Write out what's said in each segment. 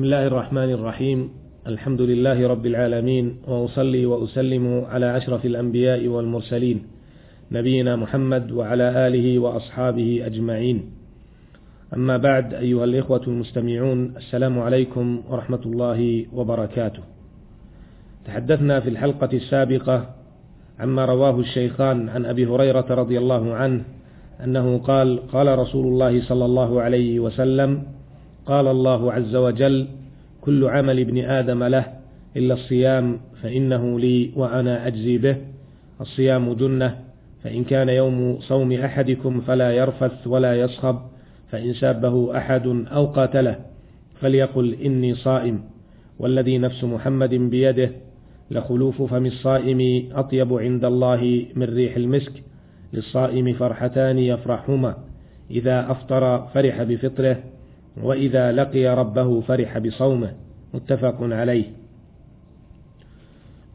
بسم الله الرحمن الرحيم. الحمد لله رب العالمين وأصلي وأسلم على أشرف الأنبياء والمرسلين نبينا محمد وعلى آله وأصحابه أجمعين. أما بعد أيها الإخوة المستمعون السلام عليكم ورحمة الله وبركاته. تحدثنا في الحلقة السابقة عما رواه الشيخان عن أبي هريرة رضي الله عنه أنه قال قال رسول الله صلى الله عليه وسلم قال الله عز وجل كل عمل ابن آدم له إلا الصيام فإنه لي وأنا أجزي به. الصيام جنة فإن كان يوم صوم أحدكم فلا يرفث ولا يصخب فإن سابه أحد أو قاتله فليقل إني صائم. والذي نفس محمد بيده لخلوف فم الصائم أطيب عند الله من ريح المسك للصائم فرحتان يفرحهما. إذا أفطر فرح بفطره وإذا لقي ربه فرح بصومه متفق عليه.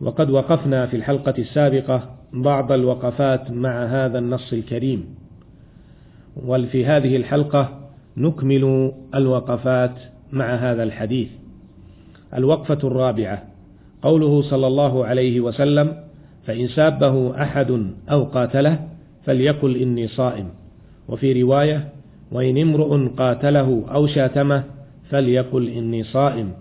وقد وقفنا في الحلقة السابقة بعض الوقفات مع هذا النص الكريم. وفي هذه الحلقة نكمل الوقفات مع هذا الحديث. الوقفة الرابعة. قوله صلى الله عليه وسلم فإن سابه أحد أو قاتله فليقل إني صائم. وفي رواية وإن امرؤ قاتله أو شاتمه فليقل إني صائم.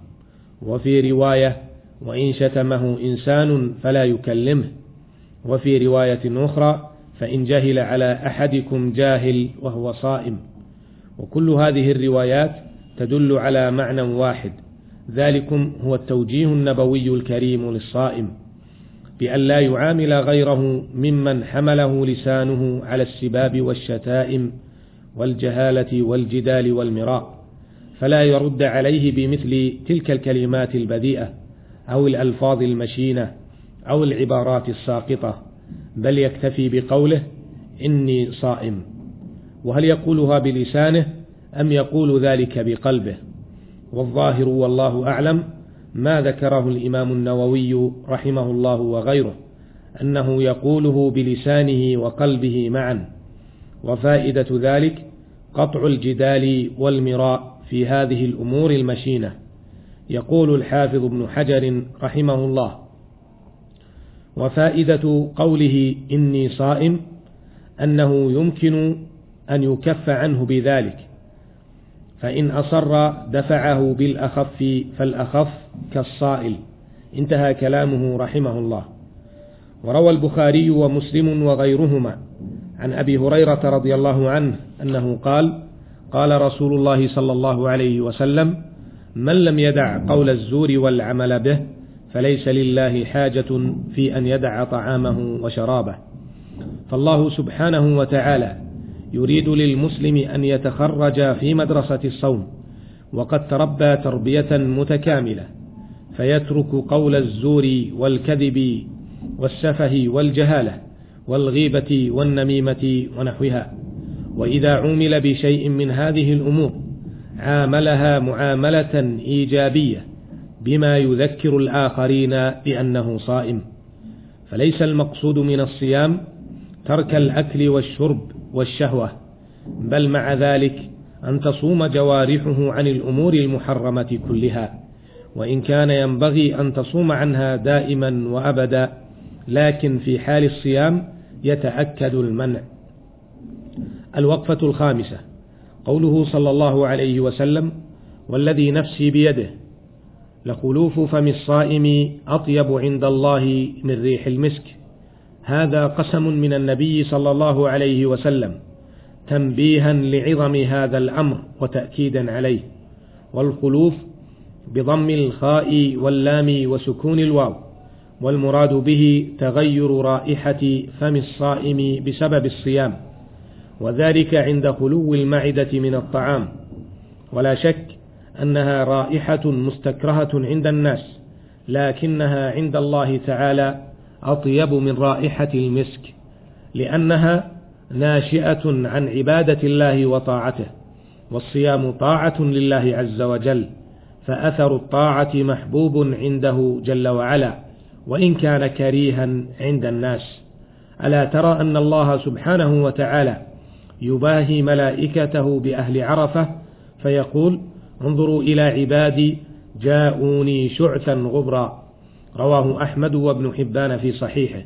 وفي رواية وإن شتمه إنسان فلا يكلمه. وفي رواية أخرى فإن جهل على أحدكم جاهل وهو صائم. وكل هذه الروايات تدل على معنى واحد. ذلكم هو التوجيه النبوي الكريم للصائم. بأن لا يعامل غيره ممن حمله لسانه على السباب والشتائم والجهالة والجدال والمراء فلا يرد عليه بمثل تلك الكلمات البذيئة أو الألفاظ المشينة أو العبارات الساقطة بل يكتفي بقوله إني صائم. وهل يقولها بلسانه أم يقول ذلك بقلبه؟ والظاهر والله أعلم ما ذكره الإمام النووي رحمه الله وغيره أنه يقوله بلسانه وقلبه معا. وفائدة ذلك قطع الجدال والمراء في هذه الأمور المشينة. يقول الحافظ ابن حجر رحمه الله وفائدة قوله إني صائم أنه يمكن أن يكف عنه بذلك فإن أصر دفعه بالأخف فالأخف كالصائل. انتهى كلامه رحمه الله. وروى البخاري ومسلم وغيرهما عن أبي هريرة رضي الله عنه أنه قال قال رسول الله صلى الله عليه وسلم من لم يدع قول الزور والعمل به فليس لله حاجة في أن يدع طعامه وشرابه. فالله سبحانه وتعالى يريد للمسلم أن يتخرج في مدرسة الصوم وقد تربى تربية متكاملة فيترك قول الزور والكذب والسفه والجهالة والغيبة والنميمة ونحوها. وإذا عومل بشيء من هذه الأمور عاملها معاملة إيجابية بما يذكر الآخرين بأنه صائم. فليس المقصود من الصيام ترك الأكل والشرب والشهوة بل مع ذلك أن تصوم جوارحه عن الأمور المحرمة كلها. وإن كان ينبغي أن تصوم عنها دائما وأبدا لكن في حال الصيام يتأكد المنع. الوقفة الخامسة. قوله صلى الله عليه وسلم والذي نفسي بيده. لخلوف فم الصائم أطيب عند الله من ريح المسك. هذا قسم من النبي صلى الله عليه وسلم تنبيها لعظم هذا الأمر وتأكيدا عليه. والخلوف بضم الخاء واللام وسكون الواو. والمراد به تغير رائحة فم الصائم بسبب الصيام وذلك عند خلو المعدة من الطعام. ولا شك أنها رائحة مستكرهة عند الناس لكنها عند الله تعالى أطيب من رائحة المسك لأنها ناشئة عن عبادة الله وطاعته والصيام طاعة لله عز وجل فأثر الطاعة محبوب عنده جل وعلا. وإن كان كريها عند الناس. ألا ترى أن الله سبحانه وتعالى يباهي ملائكته بأهل عرفة فيقول انظروا إلى عبادي جاءوني شعثا غبرا. رواه أحمد وابن حبان في صحيحه.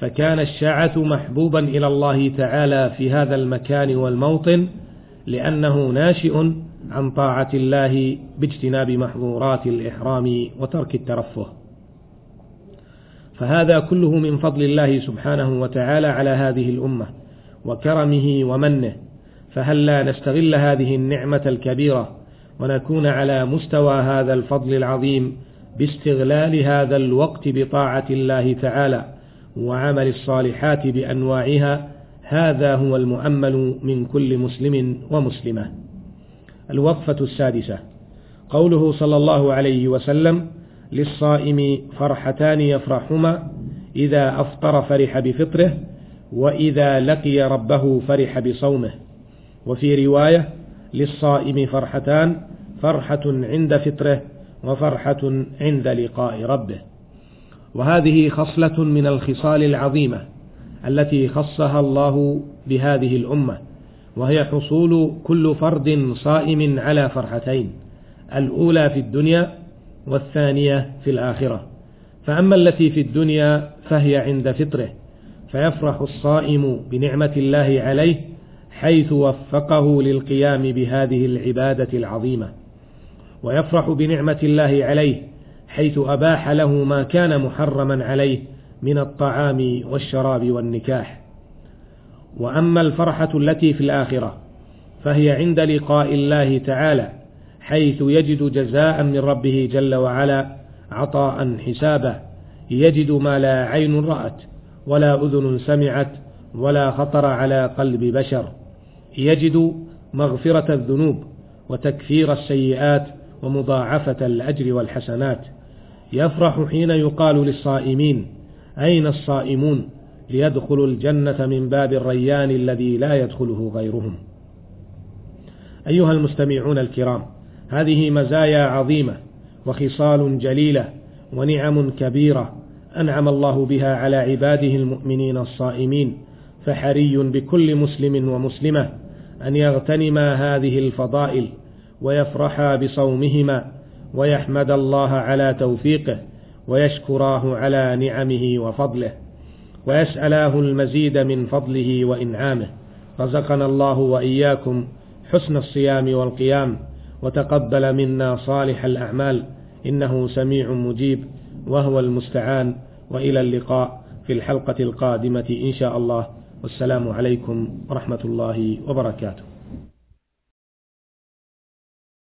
فكان الشعث محبوبا إلى الله تعالى في هذا المكان والموطن لأنه ناشئ عن طاعة الله باجتناب محظورات الإحرام وترك الترفه. فهذا كله من فضل الله سبحانه وتعالى على هذه الأمة وكرمه ومنه فهل لا نستغل هذه النعمة الكبيرة ونكون على مستوى هذا الفضل العظيم باستغلال هذا الوقت بطاعة الله تعالى وعمل الصالحات بأنواعها؟ هذا هو المؤمل من كل مسلم ومسلمة. الوقفة السادسة. قوله صلى الله عليه وسلم للصائم فرحتان يفرحهما إذا أفطر فرح بفطره وإذا لقي ربه فرح بصومه. وفي رواية للصائم فرحتان فرحة عند فطره وفرحة عند لقاء ربه. وهذه خصلة من الخصال العظيمة التي خصها الله بهذه الأمة وهي حصول كل فرد صائم على فرحتين. الأولى في الدنيا والثانية في الآخرة. فأما التي في الدنيا فهي عند فطره فيفرح الصائم بنعمة الله عليه حيث وفقه للقيام بهذه العبادة العظيمة. ويفرح بنعمة الله عليه حيث أباح له ما كان محرما عليه من الطعام والشراب والنكاح. وأما الفرحة التي في الآخرة فهي عند لقاء الله تعالى حيث يجد جزاء من ربه جل وعلا عطاء حسابا يجد ما لا عين رأت ولا أذن سمعت ولا خطر على قلب بشر. يجد مغفرة الذنوب وتكفير السيئات ومضاعفة الأجر والحسنات. يفرح حين يقال للصائمين أين الصائمون ليدخلوا الجنة من باب الريان الذي لا يدخله غيرهم؟ أيها المستمعون الكرام هذه مزايا عظيمة وخصال جليلة ونعم كبيرة أنعم الله بها على عباده المؤمنين الصائمين فحري بكل مسلم ومسلمة أن يغتنما هذه الفضائل ويفرحا بصومهما ويحمد الله على توفيقه ويشكراه على نعمه وفضله ويسألاه المزيد من فضله وإنعامه. رزقنا الله وإياكم حسن الصيام والقيام. وتقبل منا صالح الأعمال إنه سميع مجيب وهو المستعان وإلى اللقاء في الحلقة القادمة إن شاء الله. والسلام عليكم ورحمة الله وبركاته.